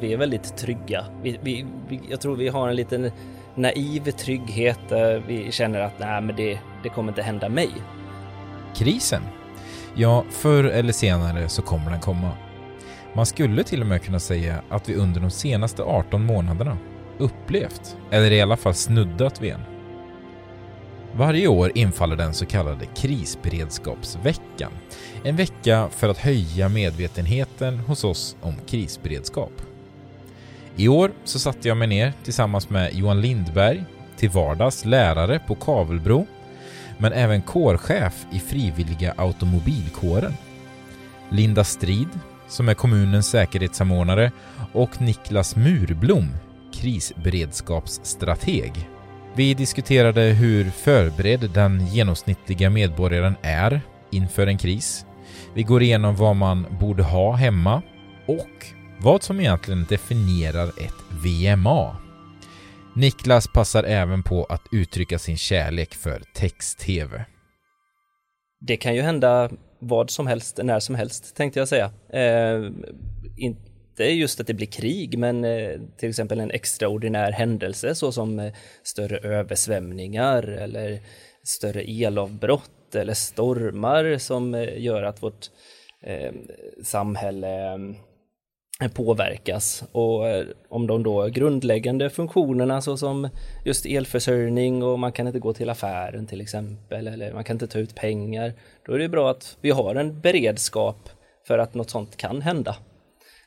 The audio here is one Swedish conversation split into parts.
vi är väldigt trygga. Vi, vi, vi, jag tror vi har en liten naiv trygghet där vi känner att nej, men det, det kommer inte hända mig. Krisen? Ja, förr eller senare så kommer den komma. Man skulle till och med kunna säga att vi under de senaste 18 månaderna upplevt, eller i alla fall snuddat vid en. Varje år infaller den så kallade krisberedskapsveckan. En vecka för att höja medvetenheten hos oss om krisberedskap. I år så satte jag mig ner tillsammans med Johan Lindberg, till vardags lärare på Kavelbro, men även kårchef i frivilliga automobilkåren. Linda Strid, som är kommunens säkerhetssamordnare, och Niklas Murblom, krisberedskapsstrateg. Vi diskuterade hur förberedd den genomsnittliga medborgaren är inför en kris. Vi går igenom vad man borde ha hemma och vad som egentligen definierar ett VMA. Niklas passar även på att uttrycka sin kärlek för text-tv. Det kan ju hända vad som helst, när som helst tänkte jag säga. Eh, inte just att det blir krig, men eh, till exempel en extraordinär händelse såsom eh, större översvämningar eller större elavbrott eller stormar som eh, gör att vårt eh, samhälle påverkas och eh, om de då grundläggande funktionerna såsom just elförsörjning och man kan inte gå till affären till exempel eller man kan inte ta ut pengar. Då är det bra att vi har en beredskap för att något sånt kan hända.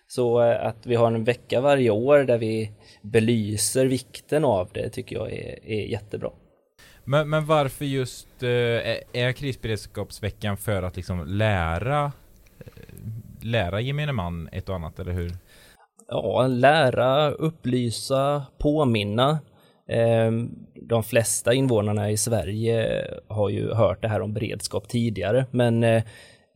Så eh, att vi har en vecka varje år där vi belyser vikten av det tycker jag är, är jättebra. Men, men varför just eh, är krisberedskapsveckan för att liksom lära lära gemene man ett och annat, eller hur? Ja, lära, upplysa, påminna. Ehm, de flesta invånarna i Sverige har ju hört det här om beredskap tidigare, men eh,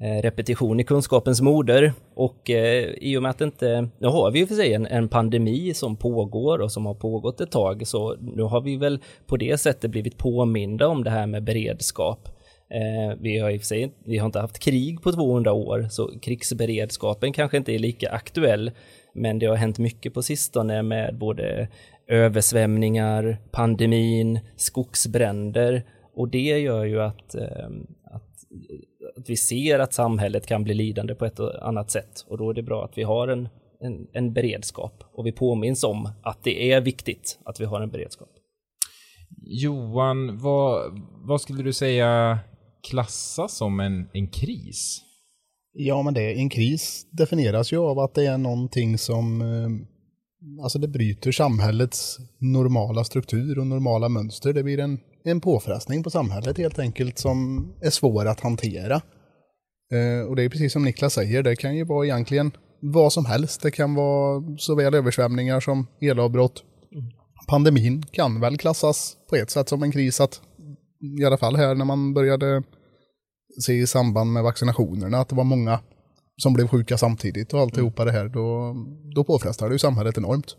eh, repetition i kunskapens moder och eh, i och med att inte, nu har vi ju för sig en, en, pandemi som pågår och som har pågått ett tag så nu har vi väl på det sättet blivit påminda om det här med beredskap. Eh, vi har i och för sig vi har inte haft krig på 200 år, så krigsberedskapen kanske inte är lika aktuell, men det har hänt mycket på sistone med både översvämningar, pandemin, skogsbränder. Och det gör ju att, eh, att, att, vi ser att samhället kan bli lidande på ett annat sätt. Och då är det bra att vi har en, en, en beredskap. Och vi påminns om att det är viktigt att vi har en beredskap. Johan, vad, vad skulle du säga klassas som en, en kris? Ja, men det, en kris definieras ju av att det är någonting som eh, alltså det bryter samhällets normala struktur och normala mönster. Det blir en, en påfrestning på samhället helt enkelt som är svår att hantera. Eh, och det är precis som Niklas säger, det kan ju vara egentligen vad som helst. Det kan vara såväl översvämningar som elavbrott. Pandemin kan väl klassas på ett sätt som en kris att i alla fall här när man började se i samband med vaccinationerna att det var många som blev sjuka samtidigt och alltihopa mm. det här, då, då påfrestar det ju samhället enormt.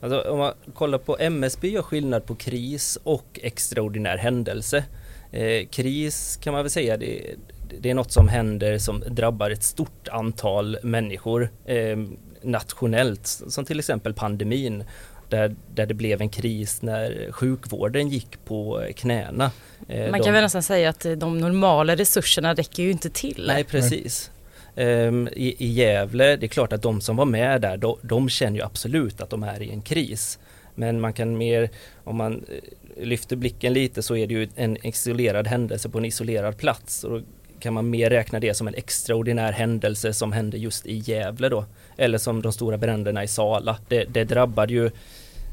Alltså, om man kollar på MSB gör skillnad på kris och extraordinär händelse. Eh, kris kan man väl säga, det, det, är något som händer som drabbar ett stort antal människor eh, nationellt, som till exempel pandemin där, där det blev en kris när sjukvården gick på knäna. Eh, Man kan de, väl nästan säga att de normala resurserna räcker ju inte till. Nej, precis. Um, i, I Gävle, det är klart att de som var med där, de, de känner ju absolut att de är i en kris. Men man kan mer, om man eh, lyfter blicken lite så är det ju en isolerad händelse på en isolerad plats. Och då kan man mer räkna det som en extraordinär händelse som hände just i Gävle då. Eller som de stora bränderna i Sala. Det, det drabbade ju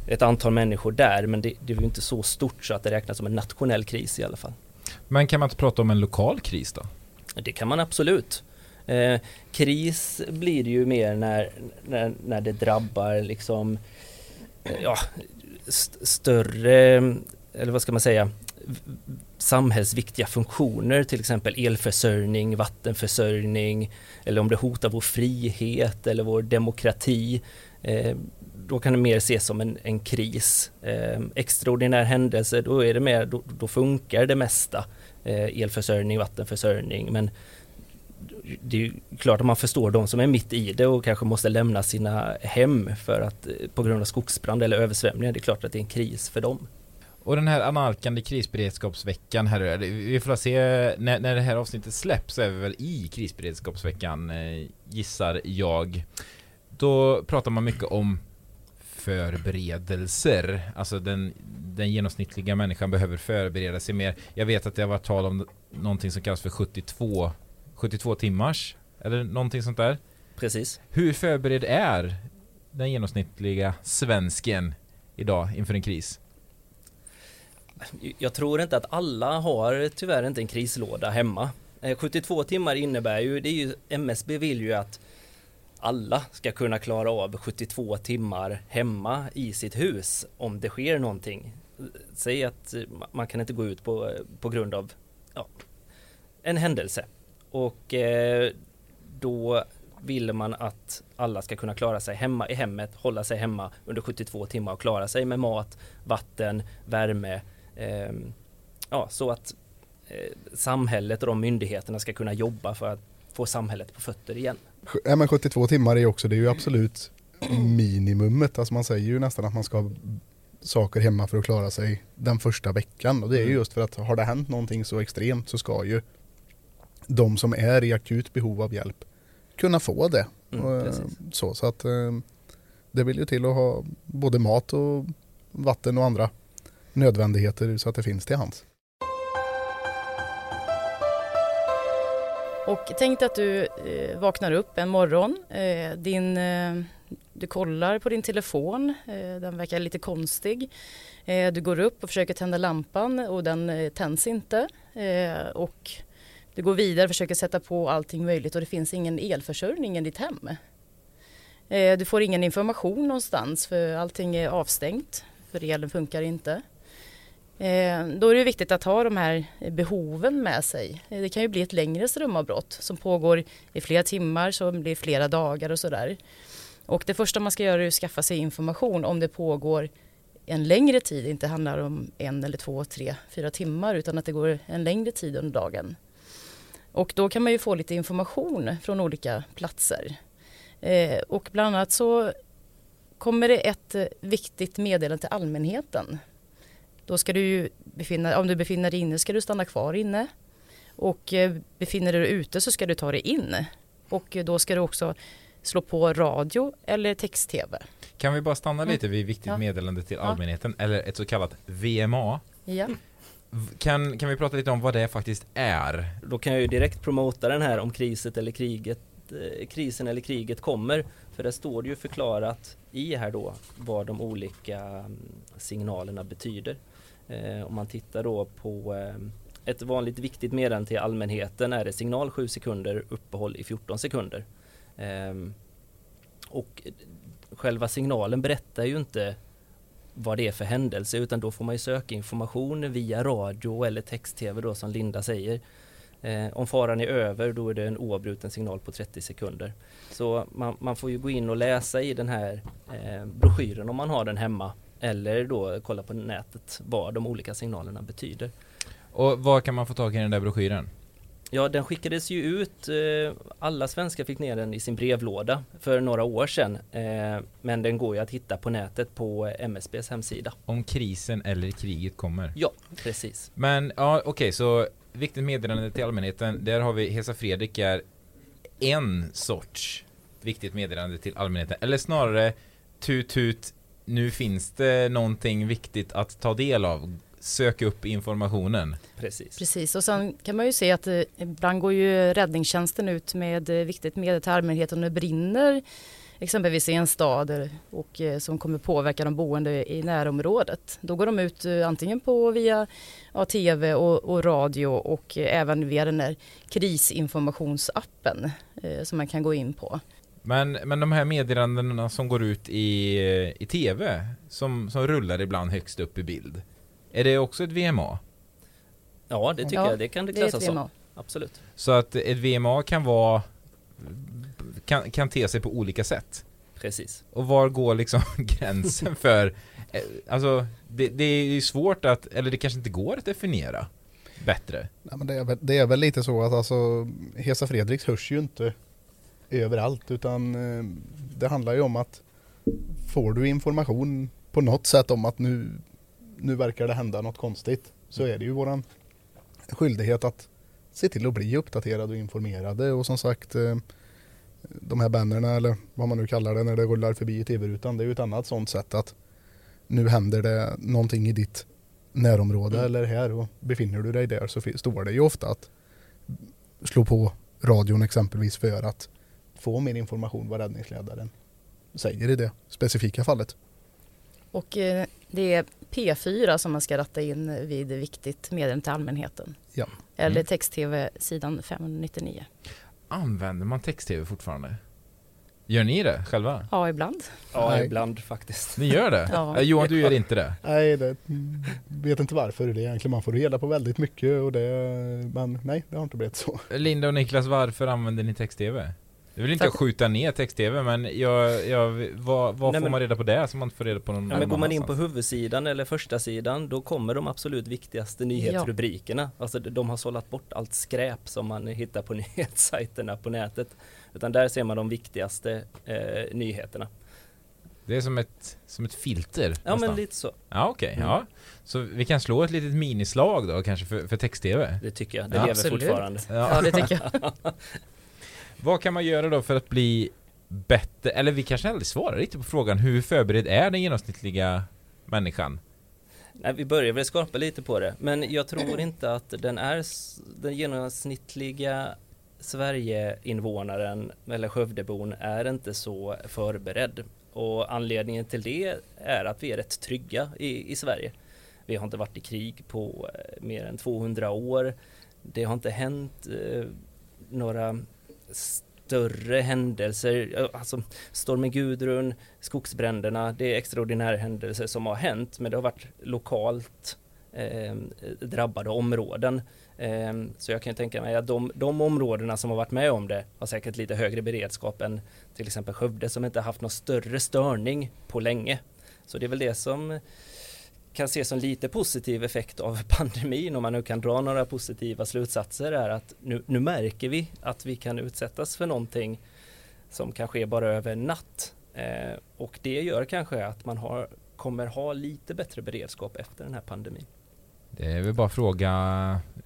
ett antal människor där men det, det är ju inte så stort så att det räknas som en nationell kris i alla fall. Men kan man inte prata om en lokal kris då? Det kan man absolut. Eh, kris blir det ju mer när, när, när det drabbar liksom eh, ja, st större, eller vad ska man säga, samhällsviktiga funktioner, till exempel elförsörjning, vattenförsörjning eller om det hotar vår frihet eller vår demokrati. Eh, då kan det mer ses som en, en kris. Eh, extraordinär händelse, då är det mer, då, då funkar det mesta. Eh, elförsörjning, vattenförsörjning, men det är ju klart att man förstår de som är mitt i det och kanske måste lämna sina hem för att eh, på grund av skogsbrand eller översvämningar. Det är klart att det är en kris för dem. Och den här analkande krisberedskapsveckan här, eh, vi får se när, när det här avsnittet släpps så är vi väl i krisberedskapsveckan eh, gissar jag. Då pratar man mycket om förberedelser. Alltså den, den genomsnittliga människan behöver förbereda sig mer. Jag vet att det har varit tal om någonting som kallas för 72, 72 timmars eller någonting sånt där. Precis. Hur förberedd är den genomsnittliga svensken idag inför en kris? Jag tror inte att alla har tyvärr inte en krislåda hemma. 72 eh, timmar innebär ju, det är ju, MSB vill ju att alla ska kunna klara av 72 timmar hemma i sitt hus om det sker någonting. Säg att man kan inte gå ut på, på grund av ja, en händelse och eh, då vill man att alla ska kunna klara sig hemma i hemmet, hålla sig hemma under 72 timmar och klara sig med mat, vatten, värme. Eh, ja, så att eh, samhället och de myndigheterna ska kunna jobba för att få samhället på fötter igen. Ja, men 72 timmar är också, det är ju absolut minimumet. Alltså man säger ju nästan att man ska ha saker hemma för att klara sig den första veckan. Och det är ju mm. just för att har det hänt någonting så extremt så ska ju de som är i akut behov av hjälp kunna få det. Mm, eh, så, så att eh, det vill ju till att ha både mat och vatten och andra nödvändigheter så att det finns till hands. Och tänk dig att du eh, vaknar upp en morgon, eh, din, eh, du kollar på din telefon, eh, den verkar lite konstig. Eh, du går upp och försöker tända lampan och den eh, tänds inte. Eh, och du går vidare och försöker sätta på allting möjligt och det finns ingen elförsörjning i ditt hem. Eh, du får ingen information någonstans för allting är avstängt, för elen funkar inte. Eh, då är det viktigt att ha de här behoven med sig. Eh, det kan ju bli ett längre strömavbrott som pågår i flera timmar, som blir flera dagar och sådär. Och det första man ska göra är att skaffa sig information om det pågår en längre tid, inte handlar om en eller två, tre, fyra timmar utan att det går en längre tid under dagen. Och då kan man ju få lite information från olika platser. Eh, och bland annat så kommer det ett viktigt meddelande till allmänheten då ska du befinna, om du befinner dig inne ska du stanna kvar inne. Och eh, befinner du dig ute så ska du ta dig in. Och eh, då ska du också slå på radio eller text-tv. Kan vi bara stanna mm. lite vid viktigt ja. meddelande till allmänheten ja. eller ett så kallat VMA? Ja. Kan, kan vi prata lite om vad det faktiskt är? Då kan jag ju direkt promota den här om kriset eller kriget, eh, krisen eller kriget kommer. För det står det ju förklarat i här då vad de olika mm, signalerna betyder. Eh, om man tittar då på eh, ett vanligt viktigt meddelande till allmänheten är det signal 7 sekunder, uppehåll i 14 sekunder. Eh, och själva signalen berättar ju inte vad det är för händelse utan då får man ju söka information via radio eller text-tv då som Linda säger. Eh, om faran är över då är det en oavbruten signal på 30 sekunder. Så man, man får ju gå in och läsa i den här eh, broschyren om man har den hemma eller då kolla på nätet vad de olika signalerna betyder. Och var kan man få tag i den där broschyren? Ja, den skickades ju ut. Eh, alla svenskar fick ner den i sin brevlåda för några år sedan. Eh, men den går ju att hitta på nätet på MSBs hemsida. Om krisen eller kriget kommer? Ja, precis. Men ja, okej, okay, så viktigt meddelande till allmänheten. Där har vi Hesa Fredrik är en sorts viktigt meddelande till allmänheten. Eller snarare tut tut nu finns det någonting viktigt att ta del av. Sök upp informationen. Precis. Precis, och sen kan man ju se att eh, ibland går ju räddningstjänsten ut med eh, viktigt medel till allmänheten om det brinner exempelvis i en stad och eh, som kommer påverka de boende i närområdet. Då går de ut antingen på via ja, tv och, och, radio och även via den där krisinformationsappen eh, som man kan gå in på. Men, men de här meddelandena som går ut i, i tv, som, som rullar ibland högst upp i bild, är det också ett VMA? Ja, det tycker ja, jag. Det kan det klassas som. Absolut. Så att ett VMA kan vara kan, kan te sig på olika sätt? Precis. Och var går liksom gränsen för, eh, alltså det, det är ju svårt att, eller det kanske inte går att definiera. bättre? Ja, men det, är väl, det är väl lite så att alltså Hesa Fredriks hörs ju inte överallt utan eh, det handlar ju om att får du information på något sätt om att nu, nu verkar det hända något konstigt så är det ju våran skyldighet att se till att bli uppdaterade och informerade och som sagt eh, de här bannerna eller vad man nu kallar det när det rullar förbi i tv-rutan det är ju ett annat sånt sätt att nu händer det någonting i ditt närområde Mm. eller här och befinner du dig där så står det ju ofta att slå på radion exempelvis för att få mer information vad räddningsledaren säger i det specifika fallet. Och eh, det är P4 som man ska ratta in vid viktigt meddelande till allmänheten. Ja. Eller Mm. text-tv sidan 599. Använder man text-tv fortfarande? Gör ni det själva? Ja, ibland. Ja, Nej. ibland faktiskt. Ni gör det? Ja. Eh, Johan, du gör inte det? Nej, det vet inte varför det är egentligen. Man får reda på väldigt mycket och det, men nej, det har inte blivit så. Linda och Niklas, varför använder ni text-tv? Det vill inte jag skjuta ner text-tv, men jag, jag, vad, vad Nej, får man reda på där som man inte får reda på någon Ja, men går man in på huvudsidan eller första sidan då kommer de absolut viktigaste nyhetsrubrikerna. Alltså de- har sållat bort allt skräp som man hittar på nyhetssajterna på nätet. Utan där ser man de viktigaste eh, nyheterna. Det är som ett, som ett filter Ja nästan. men lite så, Ja okej, Mm. ja. Så vi kan slå ett litet minislag då kanske för, för text-tv? det tycker jag. Det Ja, lever absolut. fortfarande. Ja, det tycker jag. Vad kan man göra då för att bli bättre, eller vi kanske aldrig svarar riktigt på frågan hur förberedd är den genomsnittliga människan? Nej, vi börjar väl skapa lite på det, men jag tror inte att den är den genomsnittliga Sverigeinvånaren eller Skövdebon är inte så förberedd. Och anledningen till det är att vi är rätt trygga i, i Sverige. Vi har inte varit i krig på eh, mer än 200 år. Det har inte hänt eh, några större händelser, alltså stormen Gudrun, skogsbränderna, det är extraordinära händelser som har hänt men det har varit lokalt eh, drabbade områden. Eh, så jag kan tänka mig att de, de områdena som har varit med om det har säkert lite högre beredskap än till exempel Skövde som inte haft någon större störning på länge. Så det är väl det som kan ses som lite positiv effekt av pandemin om man nu kan dra några positiva slutsatser är att nu, nu märker vi att vi kan utsättas för någonting som kan ske bara över en natt. Eh, och det gör kanske att man har, kommer ha lite bättre beredskap efter den här pandemin. Det är väl bara fråga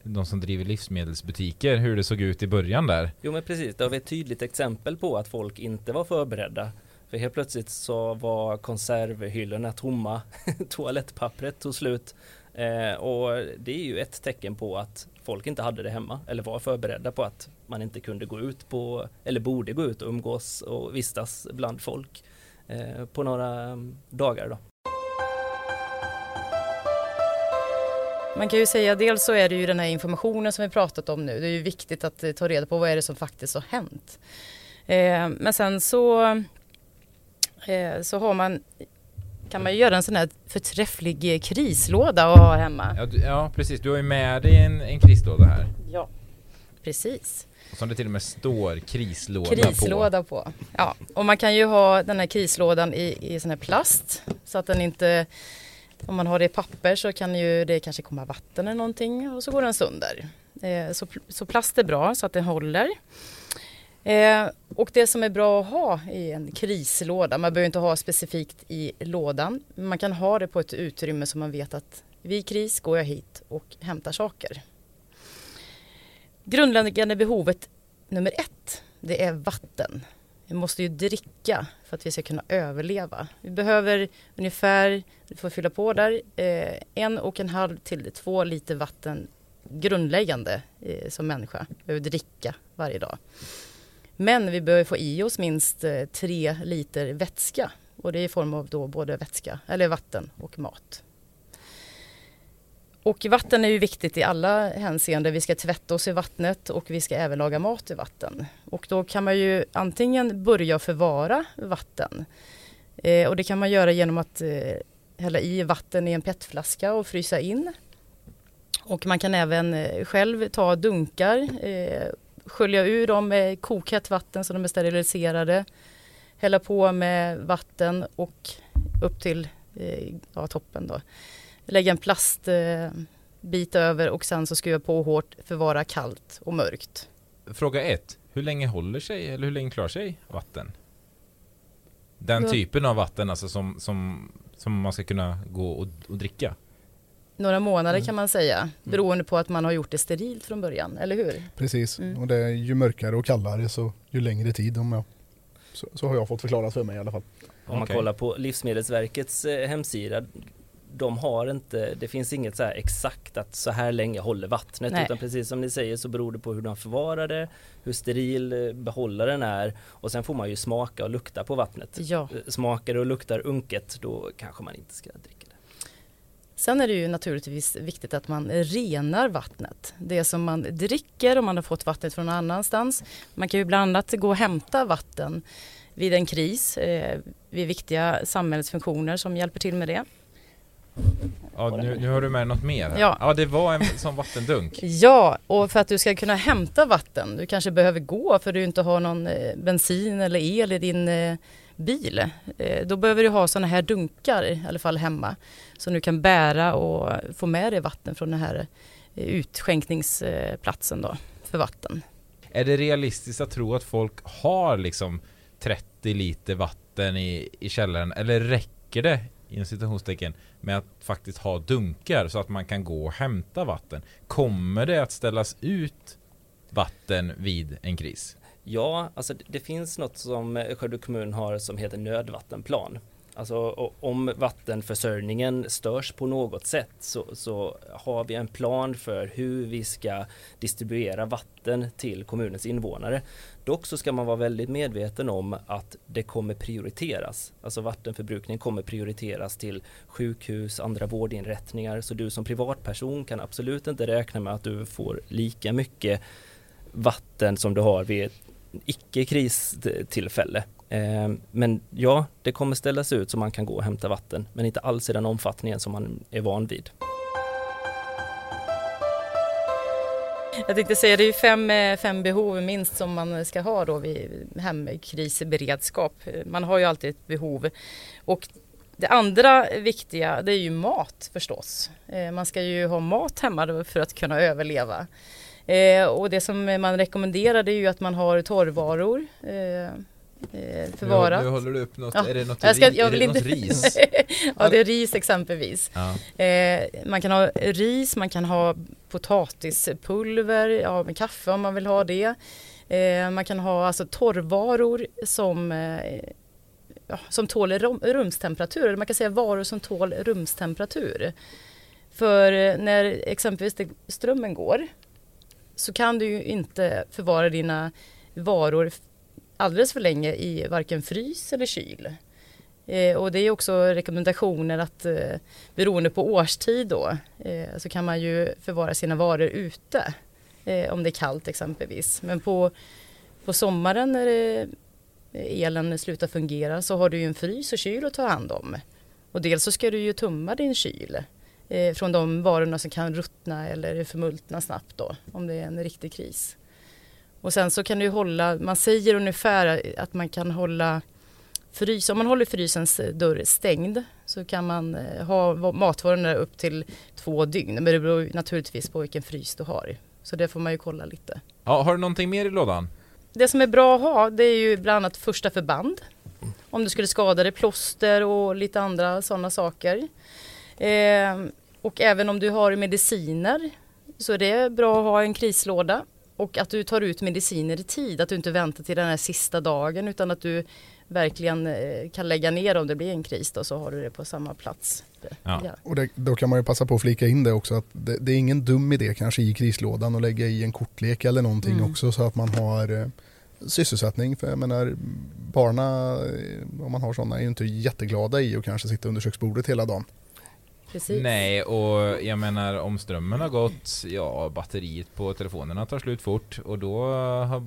de som driver livsmedelsbutiker hur det såg ut i början där. Jo men precis, det har vi ett tydligt exempel på att folk inte var förberedda. För helt plötsligt så var konservhyllorna tomma, toalettpappret tog slut. Eh, och det är ju ett tecken på att folk inte hade det hemma eller var förberedda på att man inte kunde gå ut på, eller borde gå ut och umgås och vistas bland folk eh, på några mm, dagar då. Man kan ju säga dels så är det ju den här informationen som vi pratat om nu. Det är ju viktigt att ta reda på vad är det som faktiskt har hänt. Eh, men sen så, så har man, kan man ju göra en sån här förträfflig eh, krislåda att ha hemma. Ja, du, ja precis, du har ju med dig en, en krislåda här. Ja, precis. Som det till och med står krislåda, på. Krislåda på. Ja, och man kan ju ha den här krislådan i, i sån här plast så att den inte om man har det i papper så kan ju det kanske komma vatten eller någonting och så går den sönder. Eh, så, så plast är bra så att den håller. Eh, och det som är bra att ha i en krislåda, man behöver inte ha specifikt i lådan, man kan ha det på ett utrymme så man vet att vid kris går jag hit och hämtar saker. Grundläggande behovet nummer ett, det är vatten. Vi måste ju dricka för att vi ska kunna överleva. Vi behöver ungefär, du får fylla på där, eh, en och en halv till två liter vatten grundläggande eh, som människa. Vi behöver dricka varje dag. Men vi behöver få i oss minst eh, tre liter vätska och det är i form av då både vätska, eller vatten och mat. Och vatten är ju viktigt i alla hänseenden. Vi ska tvätta oss i vattnet och vi ska även laga mat i vatten. Och då kan man ju antingen börja förvara vatten. Eh, och det kan man göra genom att eh, hälla i vatten i en petflaska och frysa in. Och man kan även eh, själv ta dunkar, eh, skölja ur dem med kokhett vatten så de är steriliserade. Hälla på med vatten och upp till eh, ja, toppen då. Lägga en plast, eh, över och sen så skruva på hårt för att vara kallt och mörkt. Fråga ett. Hur länge håller sig, eller hur länge klarar sig vatten? Den Ja. typen av vatten alltså som, som, som man ska kunna gå och, och dricka. Några månader Mm. kan man säga, beroende på att man har gjort det sterilt från början, eller hur? Precis, Mm. och det är ju mörkare och kallare så ju längre tid om jag så, så har jag fått förklarat för mig i alla fall. Om man Okej. kollar på Livsmedelsverkets eh, hemsida, de har inte, det finns inget så här exakt att så här länge håller vattnet Nej. utan precis som ni säger så beror det på hur de förvarar det, hur steril eh, behållaren är och sen får man ju smaka och lukta på vattnet. Ja. Eh, Smakar och luktar unket då kanske man inte ska dricka. Sen är det ju naturligtvis viktigt att man renar vattnet. Det som man dricker om man har fått vattnet från någon annanstans. Man kan ju bland annat gå och hämta vatten vid en kris, eh, vid viktiga samhällsfunktioner som hjälper till med det. Ja, nu, nu har du med något mer här. Ja. ja, det var en sån vattendunk. Ja, och för att du ska kunna hämta vatten, du kanske behöver gå för du inte har någon eh, bensin eller el i din eh, bil. Eh, då behöver du ha sådana här dunkar i alla fall hemma som du kan bära och få med dig vatten från den här eh, utskänkningsplatsen då för vatten. Är det realistiskt att tro att folk har liksom 30 liter vatten i, i källaren? Eller räcker det, inom citationstecken, med att faktiskt ha dunkar så att man kan gå och hämta vatten? Kommer det att ställas ut vatten vid en kris? Ja, alltså det- finns något som eh, Skövde kommun har som heter nödvattenplan. Alltså om vattenförsörjningen störs på något sätt så, så har vi en plan för hur vi ska distribuera vatten till kommunens invånare. Dock så ska man vara väldigt medveten om att det kommer prioriteras. Alltså vattenförbrukning kommer prioriteras till sjukhus, andra vårdinrättningar. Så du som privatperson kan absolut inte räkna med att du får lika mycket vatten som du har vid icke-kristillfälle. Eh, men ja, det kommer ställas ut så man kan gå och hämta vatten, men inte alls i den omfattningen som man är van vid. Jag tänkte säga det är ju fem, eh, fem behov minst som man ska ha då vid hemkrisberedskap. Man har ju alltid ett behov. Och det andra viktiga det är ju mat förstås. Eh, man ska ju ha mat hemma för att kunna överleva. Eh, Och det som man rekommenderar det är ju att man har torrvaror eh, eh, förvarat. Nu, håller du upp något, Ja. är det något, Jag ska- jag vill inte- ris? ja, det är ris exempelvis. Ja. Eh, man kan ha ris, man kan ha potatispulver, ja, med kaffe om man vill ha det. Eh, man kan ha alltså torrvaror som, eh, som tål rum, rumstemperatur, eller man kan säga varor som tål rumstemperatur. För eh, när exempelvis det, strömmen går så kan du ju inte förvara dina varor alldeles för länge i varken frys eller kyl. Eh, och det är också rekommendationer att eh, beroende på årstid då eh, så kan man ju förvara sina varor ute eh, om det är kallt exempelvis. Men på, på sommaren när det, elen slutar fungera så har du ju en frys och kyl att ta hand om. Och dels så ska du ju tumma din kyl eh, från de varorna som kan ruttna eller förmultna snabbt då om det är en riktig kris. Och sen så kan du hålla, man säger ungefär att man kan hålla frys, om man håller frysens dörr stängd så kan man eh, ha va- matvarorna upp till två dygn. Men det beror naturligtvis på vilken frys du har. Så det får man ju kolla lite. Ja, har du någonting mer i lådan? Det som är bra att ha det är ju bland annat första förband. Om du skulle skada dig, plåster och lite andra sådana saker. Eh, och även om du har mediciner så är det bra att ha en krislåda. Och att du tar ut mediciner i tid, att du inte väntar till den här sista dagen utan att du verkligen eh, kan lägga ner om det blir en kris då så har du det på samma plats. Ja. Och det, då kan man ju passa på att flika in det också att det, det är ingen dum idé kanske i krislådan att lägga i en kortlek eller någonting Mm. också så att man har eh, sysselsättning. För jag menar, barna, eh, om man har sådana, är ju inte jätteglada i att kanske sitta under köksbordet hela dagen. Precis. Nej, och jag menar om strömmen har gått, ja batteriet på telefonerna tar slut fort och då har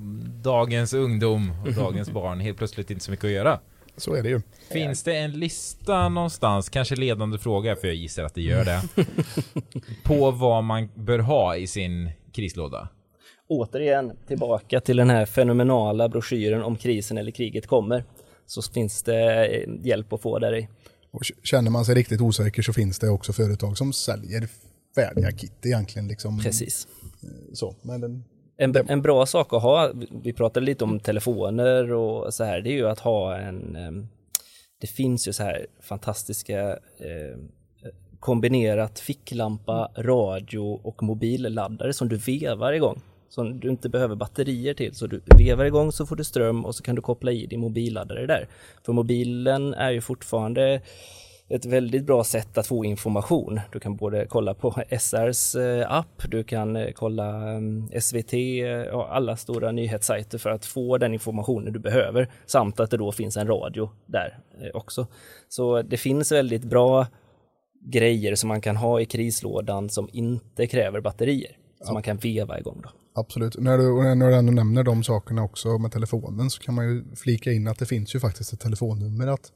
dagens ungdom och dagens barn helt plötsligt inte så mycket att göra. Så är det ju. Finns det en lista någonstans, kanske ledande fråga för jag gissar att det gör det, på vad man bör ha i sin krislåda? Återigen tillbaka till den här fenomenala broschyren om krisen eller kriget kommer. Så finns det eh, hjälp att få där i. Och känner man sig riktigt osäker så finns det också företag som säljer färdiga kit egentligen. Liksom, Precis. Så, men den, En, en bra sak att ha, vi pratade lite om telefoner och så här, det är ju att ha en, em, det finns ju så här fantastiska eh, kombinerat ficklampa, radio och mobilladdare som du vevar igång. Som du inte behöver batterier till, så du vevar igång så får du ström och så kan du koppla i din mobilladdare där. För mobilen är ju fortfarande ett väldigt bra sätt att få information. Du kan både kolla på SRs eh, app, du kan eh, kolla mm, SVT och alla stora nyhetssajter för att få den informationen du behöver. Samt att det då finns en radio där eh, också. Så det finns väldigt bra grejer som man kan ha i krislådan som inte kräver batterier. Som man kan veva igång då. Absolut. När du, när du ändå nämner de sakerna också med telefonen så kan man ju flika in att det finns ju faktiskt ett telefonnummer att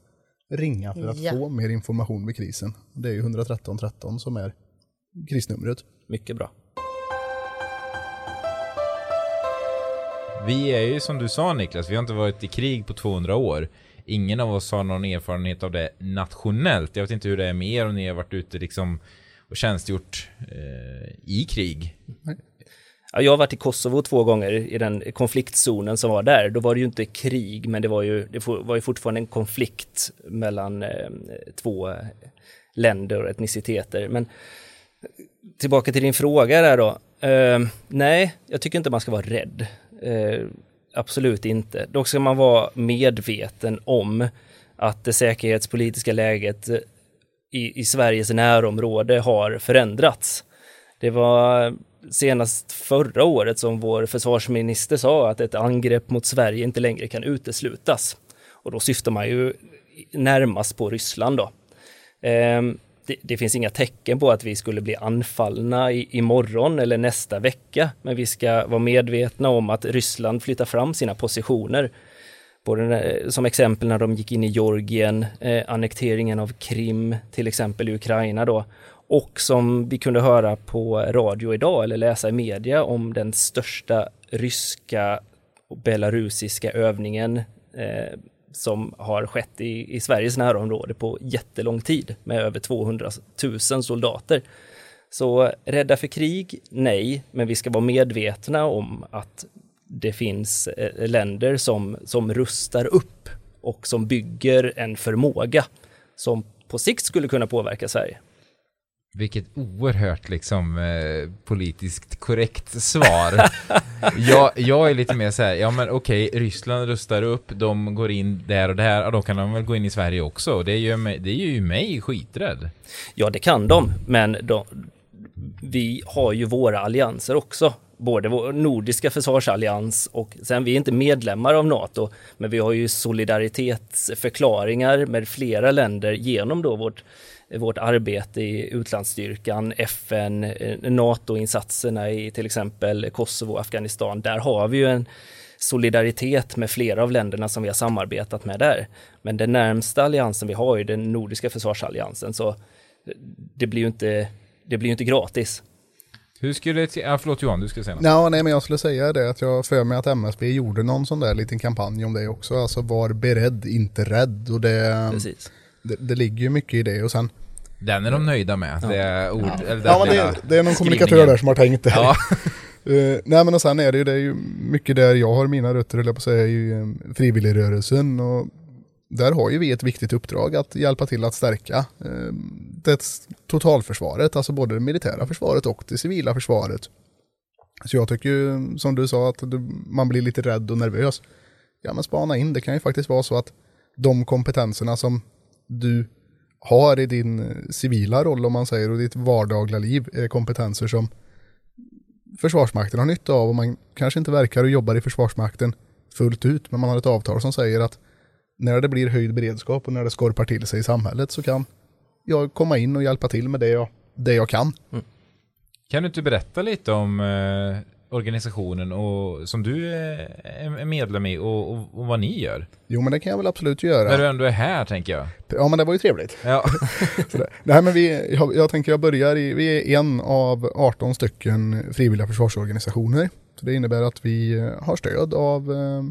ringa för att Ja. få mer information vid krisen. Det är ju 113 13 som är krisnumret. Mycket bra. Vi är ju som du sa Niklas, vi har inte varit i krig på 200 år. Ingen av oss har någon erfarenhet av det nationellt. Jag vet inte hur det är med er om ni har varit ute liksom och tjänstgjort eh, i krig. Ja, jag har varit i Kosovo två gånger i den konfliktzonen som var där. Då var det ju inte krig, men det var ju, det var ju fortfarande en konflikt mellan eh, två länder och etniciteter. Men tillbaka till din fråga där då. Eh, nej, jag tycker inte man ska vara rädd. Eh, absolut inte. Dock ska man vara medveten om att det säkerhetspolitiska läget eh, i, i Sveriges närområde har förändrats. Det var senast förra året som vår försvarsminister sa att ett angrepp mot Sverige inte längre kan uteslutas. Och då syftar man ju närmast på Ryssland då. Ehm, det, det finns inga tecken på att vi skulle bli anfallna i, imorgon eller nästa vecka, men vi ska vara medvetna om att Ryssland flyttar fram sina positioner. Både som exempel när de gick in i Georgien, eh, annekteringen av Krim, till exempel i Ukraina då, och som vi kunde höra på radio idag eller läsa i media om den största ryska och belarusiska övningen eh, som har skett i, i Sveriges närområde på jättelång tid med över 200 000 soldater. Så rädda för krig? Nej, men vi ska vara medvetna om att det finns eh, länder som, som rustar upp och som bygger en förmåga som på sikt skulle kunna påverka Sverige. Vilket oerhört liksom eh, politiskt korrekt svar. jag, jag är lite mer så här, ja men okej, Ryssland rustar upp, de går in där och där, ja, då kan de väl gå in i Sverige också. Det gör mig, det gör ju mig skiträdd. Ja, det kan de, men de, vi har ju våra allianser också. Både vår nordiska försvarsallians och sen vi är inte medlemmar av NATO, men vi har ju solidaritetsförklaringar med flera länder genom då vårt, vårt arbete i utlandsstyrkan, FN, eh, NATO-insatserna i till exempel Kosovo och Afghanistan. Där har vi ju en solidaritet med flera av länderna som vi har samarbetat med där. Men den närmsta alliansen vi har är den nordiska försvarsalliansen, så det blir ju inte, det blir ju inte gratis. Hur skulle, det- ja förlåt Johan, du skulle säga något. Ja, nej, men jag skulle säga det att jag för mig att MSB gjorde någon sån där liten kampanj om det också. Alltså var beredd, inte rädd. Och det, Precis. det, det ligger ju mycket i det. Och sen, Den är de nöjda med, det är ord, eller den ja, men det, det är någon kommunikatör där som har tänkt det. Ja, Eh, nej men och sen är det ju, det är ju mycket där jag har mina rötter, eller på att säga, i uh, frivilligrörelsen. Och där har ju vi ett viktigt uppdrag att hjälpa till att stärka eh, det totalförsvaret, alltså både det militära försvaret och det civila försvaret. Så jag tycker ju, som du sa, att du, man blir lite rädd och nervös. Ja men spana in, det kan ju faktiskt vara så att de kompetenserna som du har i din civila roll om man säger och ditt vardagliga liv är kompetenser som Försvarsmakten har nytta av och man kanske inte verkar och jobbar i Försvarsmakten fullt ut men man har ett avtal som säger att när det blir höjd beredskap och när det skorpar till sig i samhället så kan jag komma in och hjälpa till med det jag, det jag kan. kan du inte berätta lite om eh, organisationen och, som du är, är medlem i och, och, och vad ni gör? Jo men det kan jag väl absolut När göra. du ändå är här tänker jag. Ja men det var ju trevligt. Ja. Nej men vi, jag, jag tänker jag börjar i, vi är en av 18 stycken frivilliga försvarsorganisationer. Så det innebär att vi eh, har stöd av, eh,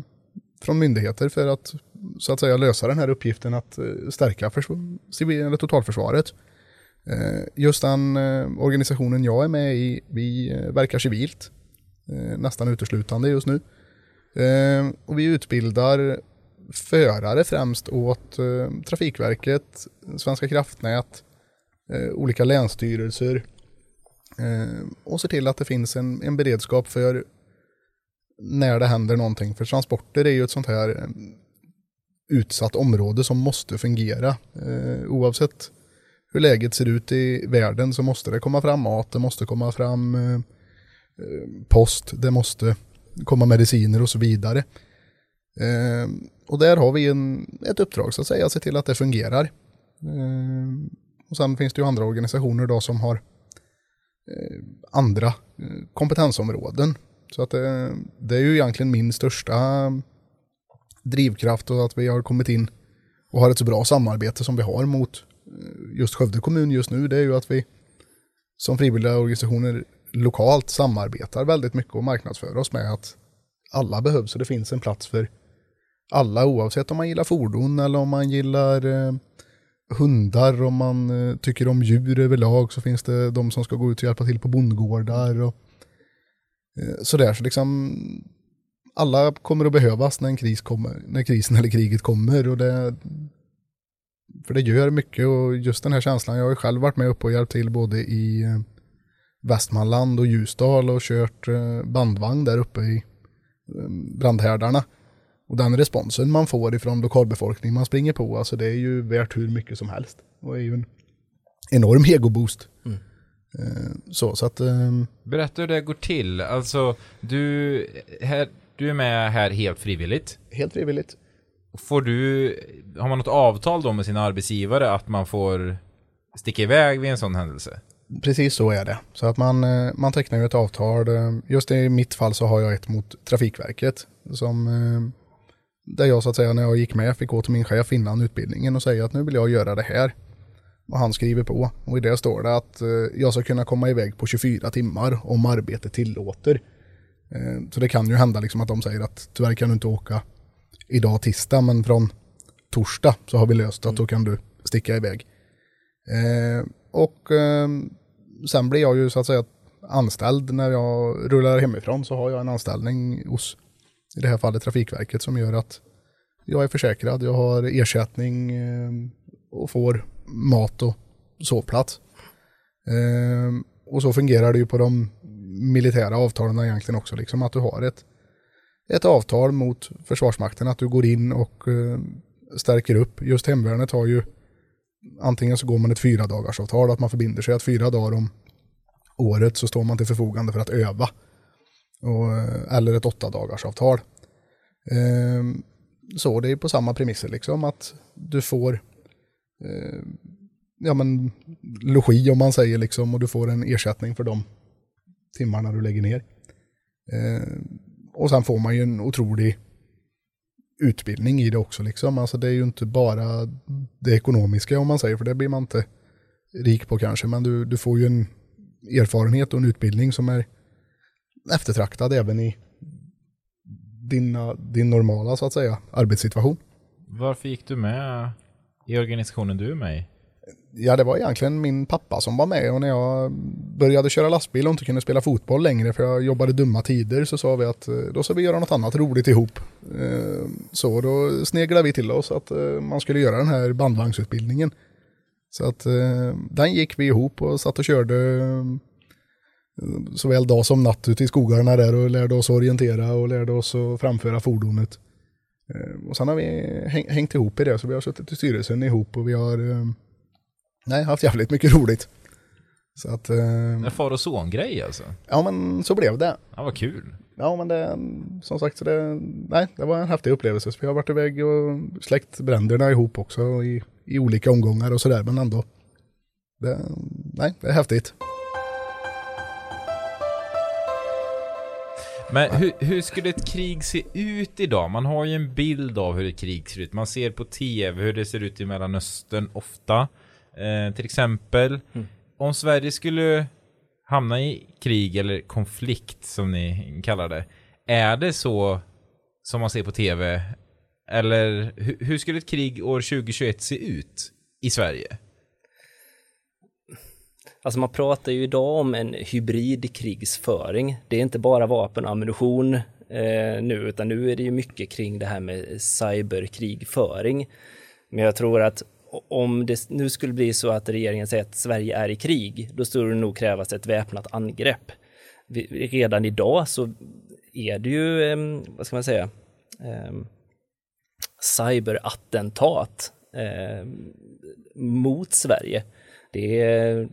från myndigheter för att så att säga lösa den här uppgiften att eh, stärka civil- totalförsvaret. Eh, just den eh, organisationen jag är med i, vi verkar civilt. Nästan uteslutande just nu. Och vi utbildar förare främst åt Trafikverket, Svenska kraftnät, olika länsstyrelser och ser till att det finns en, en beredskap för när det händer någonting. För transporter är ju ett sånt här utsatt område som måste fungera. Eh, oavsett hur läget ser ut i världen så måste det komma fram mat, det måste komma fram eh, eh, post, det måste komma mediciner och så vidare. Eh, och där har vi en, ett uppdrag så att säga, att se till att det fungerar. Eh, och sen finns det ju andra organisationer då som har eh, andra eh, kompetensområden. Så att det, det är ju egentligen min största drivkraft och att vi har kommit in och har ett så bra samarbete som vi har mot eh, just Skövde kommun just nu. Det är ju att vi som frivilliga organisationer lokalt samarbetar väldigt mycket och marknadsför oss med att alla behövs och det finns en plats för alla oavsett om man gillar fordon eller om man gillar eh, hundar, om man eh, tycker om djur överlag så finns det de som ska gå ut och hjälpa till på bondgårdar och eh, sådär. Så liksom alla kommer att behövas när en kris kommer, när krisen eller kriget kommer och det för det gör mycket och just den här känslan, jag har ju själv varit med uppe och hjälpt till både i eh, Västmanland och Ljusdal och kört eh, bandvagn där uppe i eh, brandhärdarna. Och den responsen man får ifrån lokalbefolkningen man springer på, alltså det är ju värt hur mycket som helst. Och är ju en enorm egoboost. Mm. Så, så att, Berätta hur det går till. Alltså, du, här, du är med här helt frivilligt. helt frivilligt. Får du, har man något avtal då med sina arbetsgivare att man får sticka iväg vid en sån händelse? Precis så är det. Så att man, eh, man tecknar ju ett avtal. eh, Just i mitt fall så har jag ett mot Trafikverket. Som, eh, där jag så att säga när jag gick med fick gå till min chef innan utbildningen och säga att nu vill jag göra det här. Och han skriver på. Och i det står det att jag ska kunna komma iväg på 24 timmar om arbetet tillåter. Eh, så det kan ju hända liksom att de säger att tyvärr kan du inte åka idag tisdag men från torsdag så har vi löst att då kan du sticka iväg. Eh, och eh, sen blir jag ju så att säga anställd när jag rullar hemifrån så har jag en anställning hos i det här fallet Trafikverket som gör att jag är försäkrad, jag har ersättning eh, och får mat och sovplats. Ehm, och så fungerar det ju på de militära avtalen egentligen också, liksom att du har ett, ett avtal mot Försvarsmakten, att du går in och eh, stärker upp. Just hemvärnet har ju antingen så går man ett fyra dagars avtal, att man förbinder sig att fyra dagar om året så står man till förfogande för att öva. Och, eh, eller ett åtta dagars avtal. Ehm, så det är på samma premisser liksom att du får eh, ja men logi om man säger liksom och du får en ersättning för de timmarna du lägger ner. Eh, och sen får man ju en otrolig utbildning i det också liksom. Alltså det är ju inte bara det ekonomiska om man säger, för det blir man inte rik på kanske, men du, du får ju en erfarenhet och en utbildning som är eftertraktad även i dina, din normala så att säga arbetssituation. Varför gick du med i organisationen du är med i? Ja, det var egentligen min pappa som var med och när jag började köra lastbil och inte kunde spela fotboll längre för jag jobbade dumma tider så sa vi att eh, då ska vi göra något annat roligt ihop. Eh, så då sneglade vi till oss att eh, man skulle göra den här bandvagnsutbildningen. Så att den gick vi ihop och satt och körde såväl dag som natt ute i skogarna där och lärde oss orientera och lärde oss att framföra fordonet. Och sen har vi hängt ihop i det så vi har suttit i styrelsen ihop och vi har nej, haft jävligt mycket roligt. Så att, eh, En far och son-grej alltså? ja men så blev det. Ja, vad kul. Ja men det, som sagt, så det, nej, det var en häftig upplevelse. Så vi har varit iväg och släckt bränderna ihop också i, i olika omgångar och sådär, men ändå. Det, nej, det är häftigt. Men hur, hur skulle ett krig se ut idag? Man har ju en bild av hur ett krig ser ut. Man ser på tv hur det ser ut i Mellanöstern ofta. Eh, till exempel, om Sverige skulle hamna i krig eller konflikt som ni kallar det. Är det så som man ser på tv? Eller hur, hur skulle ett krig år 2021 se ut i Sverige? Alltså man pratar ju idag om en hybridkrigsföring. Det är inte bara vapen och ammunition eh, nu, utan nu är det ju mycket kring det här med cyberkrigföring. Men jag tror att om det nu skulle bli så att regeringen säger att Sverige är i krig, då skulle det nog krävas ett väpnat angrepp. Redan idag så är det ju, vad ska man säga, cyberattentat mot Sverige. Det är,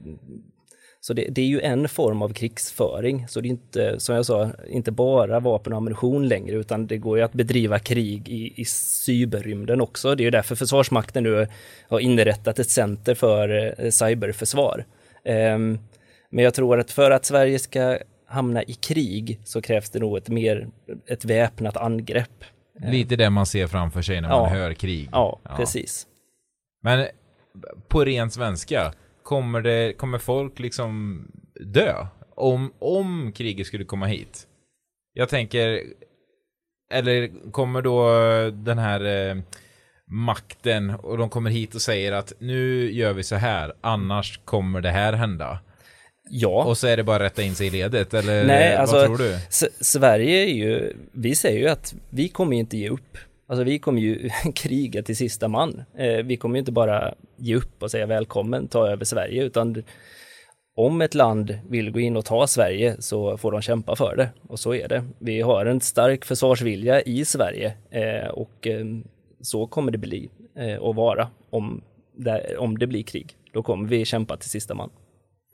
så det, det, är ju en form av krigsföring. Så det är inte, som jag sa, inte bara vapen och ammunition längre, utan det går ju att bedriva krig i, i cyberrymden också. Det är ju därför Försvarsmakten nu har inrättat ett center för eh, cyberförsvar. Um, men jag tror att för att Sverige ska hamna i krig så krävs det nog ett mer, ett väpnat angrepp. Lite det man ser framför sig när man ja. hör krig. Ja, ja, precis. Men på ren svenska, kommer, det, kommer folk liksom dö? Om, om kriget skulle komma hit? Jag tänker, eller kommer då den här eh, makten och de kommer hit och säger att nu gör vi så här, annars kommer det här hända. Ja. Och så är det bara att rätta in sig i ledet, eller Nej, vad alltså, tror du? Sverige är ju, vi säger ju att vi kommer inte ge upp. Alltså vi kommer ju kriga till sista man. Eh, vi kommer ju inte bara ge upp och säga välkommen, ta över Sverige, utan om ett land vill gå in och ta Sverige så får de kämpa för det. Och så är det. Vi har en stark försvarsvilja i Sverige eh, och eh, så kommer det bli eh, och vara om det, om det blir krig. Då kommer vi kämpa till sista man.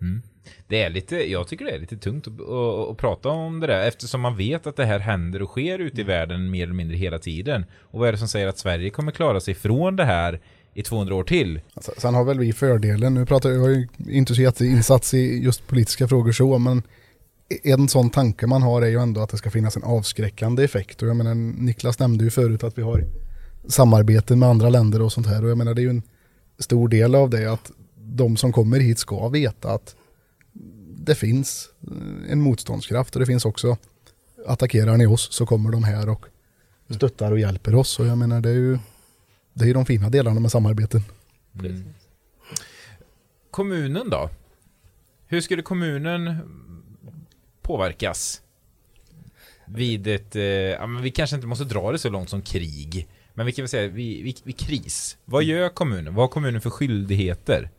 Mm. Det är lite, jag tycker det är lite tungt att, att, att, prata om det där eftersom man vet att det här händer och sker ute i världen mer eller mindre hela tiden. Och vad är det som säger att Sverige kommer klara sig från det här i 200 år till? Alltså, sen har väl vi fördelen, nu pratar jag, jag ju inte så jätteinsats i just politiska frågor så, men en sån tanke man har är ju ändå att det ska finnas en avskräckande effekt. Och jag menar, Niklas nämnde ju förut att vi har samarbeten med andra länder och sånt här. Och jag menar, det är ju en stor del av det att de som kommer hit ska veta att det finns eh, en motståndskraft och det finns också attackerar ni oss så kommer de här och stöttar och hjälper oss. Och jag menar det är ju det är de fina delarna med samarbeten. Mm. Kommunen då? Hur skulle kommunen påverkas? Vid ett, eh, ja, men vi kanske inte måste dra det så långt som krig. Men vi kan väl säga vid, vid, vid kris. Vad gör kommunen? Vad har kommunen för skyldigheter?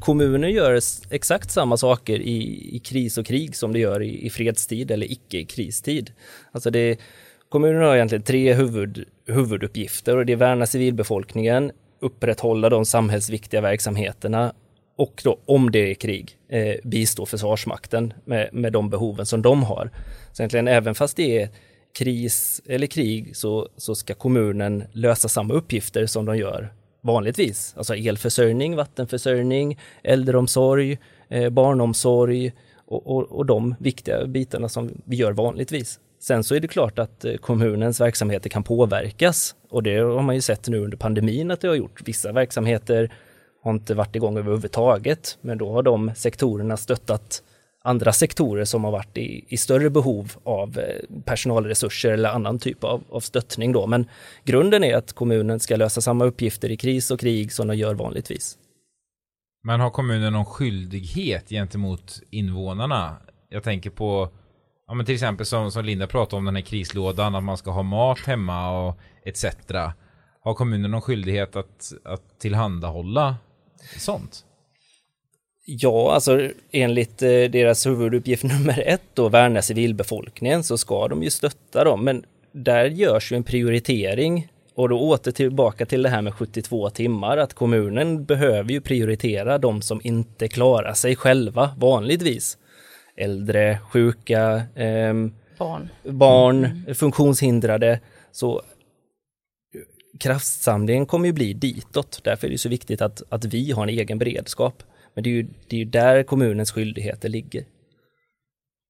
Kommuner gör exakt samma saker i, i kris och krig som det gör i, i fredstid eller icke-kristid. Alltså det, kommunerna har egentligen tre huvud, huvuduppgifter och det är värna civilbefolkningen, upprätthålla de samhällsviktiga verksamheterna och då, om det är krig, eh, bistå Försvarsmakten med, med de behoven som de har. Så egentligen även fast det är kris eller krig så, så ska kommunen lösa samma uppgifter som de gör vanligtvis. Alltså elförsörjning, vattenförsörjning, äldreomsorg, eh, barnomsorg och, och, och de viktiga bitarna som vi gör vanligtvis. Sen så är det klart att eh, kommunens verksamheter kan påverkas och det har man ju sett nu under pandemin att det har gjort. Vissa verksamheter har inte varit igång överhuvudtaget, men då har de sektorerna stöttat andra sektorer som har varit i, i större behov av eh, personalresurser eller annan typ av, av stöttning. Då. Men grunden är att kommunen ska lösa samma uppgifter i kris och krig som de gör vanligtvis. Men har kommunen någon skyldighet gentemot invånarna? Jag tänker på ja, men till exempel som, som Linda pratade om den här krislådan, att man ska ha mat hemma och etc. Har kommunen någon skyldighet att, att tillhandahålla sånt? Ja, alltså enligt eh, deras huvuduppgift nummer ett då, värna civilbefolkningen, så ska de ju stötta dem. Men där görs ju en prioritering och då åter tillbaka till det här med 72 timmar, att kommunen behöver ju prioritera de som inte klarar sig själva vanligtvis. Äldre, sjuka, eh, barn, barn mm. funktionshindrade. Så kraftsamlingen kommer ju bli ditåt. Därför är det så viktigt att, att vi har en egen beredskap. Men det är ju, det är ju där kommunens skyldigheter ligger.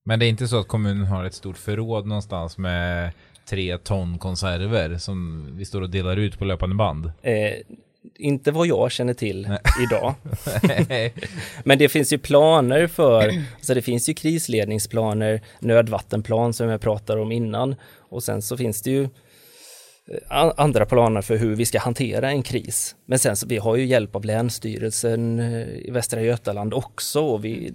Men det är inte så att kommunen har ett stort förråd någonstans med tre ton konserver som vi står och delar ut på löpande band? Eh, inte vad jag känner till idag. Men det finns ju planer för, alltså det finns ju krisledningsplaner, nödvattenplan som jag pratade om innan och sen så finns det ju Eh, andra planer för hur vi ska hantera en kris. Men sen så vi har ju hjälp av Länsstyrelsen eh, i Västra Götaland också. Och vi,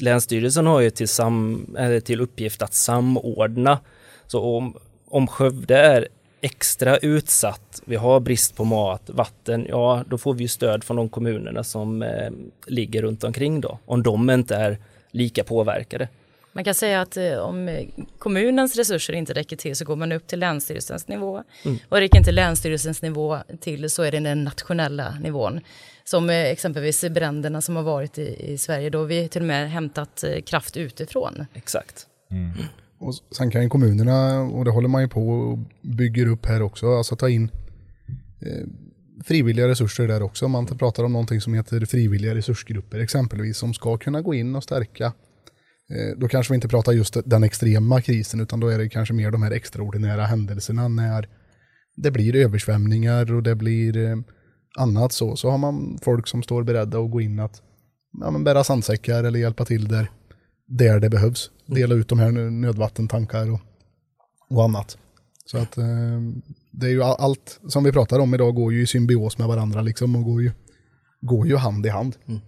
Länsstyrelsen har ju till, sam, eh, till uppgift att samordna. Så om, om Skövde är extra utsatt, vi har brist på mat, vatten, ja då får vi stöd från de kommunerna som eh, ligger runt omkring då. Om de inte är lika påverkade. Man kan säga att eh, om kommunens resurser inte räcker till så går man upp till länsstyrelsens nivå. Mm. Och räcker inte länsstyrelsens nivå till så är det den nationella nivån. Som eh, exempelvis bränderna som har varit i, i Sverige, då har vi till och med hämtat eh, kraft utifrån. Exakt. Mm. Och sen kan ju kommunerna, och det håller man ju på och bygger upp här också, alltså ta in eh, frivilliga resurser där också. Man pratar om någonting som heter frivilliga resursgrupper exempelvis som ska kunna gå in och stärka. Eh, då kanske vi inte pratar just den extrema krisen utan då är det kanske mer de här extraordinära händelserna när det blir översvämningar och det blir eh, annat så. Så har man folk som står beredda att gå in att ja, men bära sandsäckar eller hjälpa till där där det behövs. Mm. Dela ut de här nödvattentankar och, och annat. Så att eh, det är ju allt som vi pratar om idag går ju i symbios med varandra liksom och går ju, går ju hand i hand. Mm.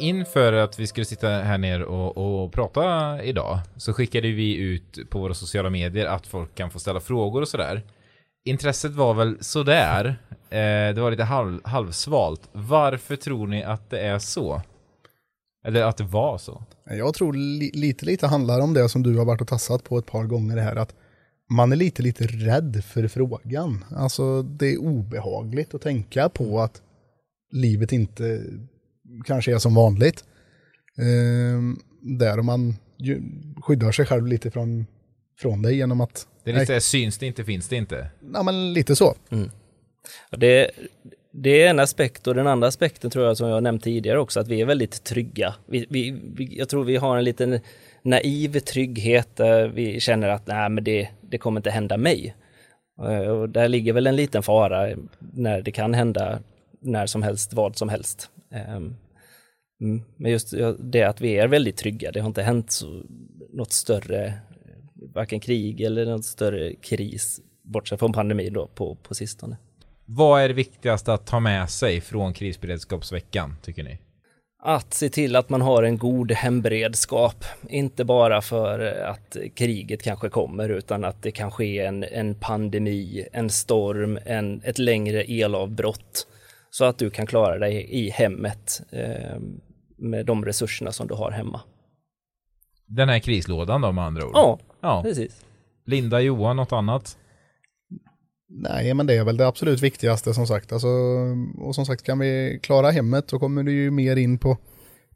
Inför att vi skulle sitta här ner och, och prata idag så skickade vi ut på våra sociala medier att folk kan få ställa frågor och sådär intresset var väl sådär. Eh, det var lite halv, halvsvalt. Varför tror ni att det är så? Eller att det var så? Jag tror li lite, lite handlar om det som du har varit och tassat på ett par gånger här. Att man är lite, lite rädd för frågan. Alltså det är obehagligt att tänka på att livet inte kanske är som vanligt. Eh, där man skyddar sig själv lite från, från det genom att det är lite Nej. syns det inte, finns det inte. Ja, men lite så. Mm. Det, det är en aspekt och den andra aspekten tror jag som jag nämnt tidigare också, att vi är väldigt trygga. Vi, vi, vi, jag tror vi har en liten naiv trygghet där vi känner att nej, men det, det kommer inte hända mig. Eh, och där ligger väl en liten fara när det kan hända när som helst, vad som helst. Ehm, mm, men just det att vi är väldigt trygga, det har inte hänt så, något större varken krig eller någon större kris, bortsett från pandemin då på, på sistone. Vad är det viktigaste att ta med sig från krisberedskapsveckan, tycker ni? Att se till att man har en god hemberedskap, inte bara för att kriget kanske kommer, utan att det kan ske en, en pandemi, en storm, en, ett längre elavbrott, så att du kan klara dig i hemmet eh, med de resurserna som du har hemma. Den här krislådan då med andra ord? Ja, ja. precis. Linda, Johan, något annat? Nej, men det är väl det absolut viktigaste som sagt. Alltså, och som sagt, kan vi klara hemmet så kommer du ju mer in på,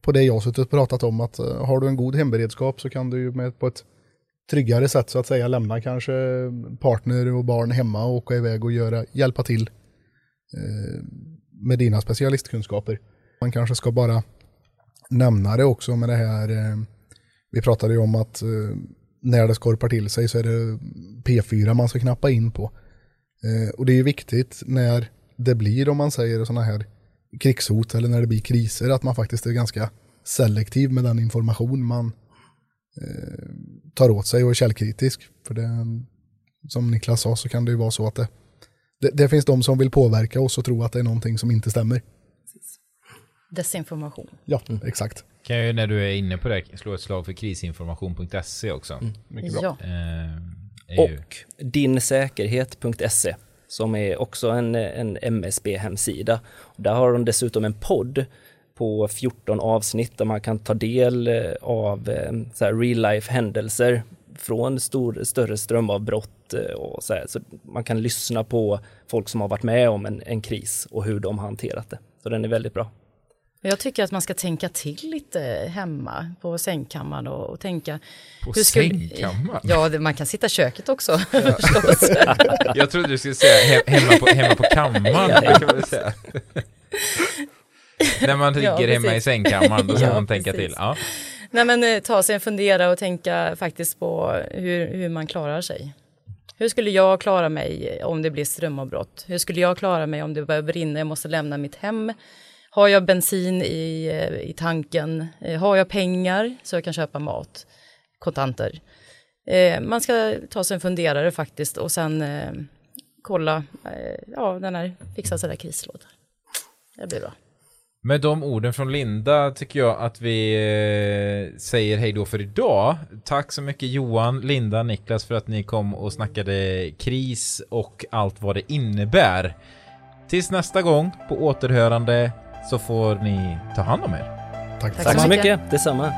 på det jag suttit och pratat om. Att uh, har du en god hemberedskap så kan du ju med, på ett tryggare sätt så att säga lämna kanske partner och barn hemma och åka iväg och göra, hjälpa till uh, med dina specialistkunskaper. Man kanske ska bara nämna det också med det här eh, vi pratade ju om att eh, när det skorpar till sig så är det P4 man ska knappa in på. Eh, och det är ju viktigt när det blir, om man säger sådana här krigshot eller när det blir kriser, att man faktiskt är ganska selektiv med den information man eh, tar åt sig och är källkritisk. För det, som Niklas sa så kan det ju vara så att det, det, det finns de som vill påverka oss och tro att det är någonting som inte stämmer. Desinformation. Ja, mm. exakt. Kan jag när du är inne på det slå ett slag för krisinformation.se också. Mm. Mycket bra. Ja. Eh, och dinsäkerhet.se som är också en, en MSB-hemsida. Där har de dessutom en podd på 14 avsnitt där man kan ta del eh, av eh, så real life händelser från stor, större strömavbrott eh, och så, här. så man kan lyssna på folk som har varit med om en, en kris och hur de har hanterat det. Så den är väldigt bra. Jag tycker att man ska tänka till lite hemma på sängkammaren och, och tänka. På hur sängkammaren? Ja, det, man kan sitta i köket också. jag trodde du skulle säga he, hemma, på, hemma på kammaren. kan man säga. När man ligger ja, hemma i sängkammaren, då ska ja, man tänka precis. till. Ja. Nej, men eh, ta sig en fundera och tänka faktiskt på hur, hur man klarar sig. Hur skulle jag klara mig om det blir strömavbrott? Hur skulle jag klara mig om det börjar brinna? Jag måste lämna mitt hem. Har jag bensin i, eh, i tanken? Eh, har jag pengar så jag kan köpa mat? kontanter. Eh, man ska ta sig en funderare faktiskt och sen kolla, ja den här, fixa sådär krislåda. Det blir bra. Med de orden från Linda tycker jag att vi säger hej då för idag. Tack så mycket Johan, Linda, Niklas för att ni kom och snackade kris och allt vad det innebär. Tills nästa gång på återhörande så får ni ta hand om er. Tack, Tack så mycket. mycket, detsamma.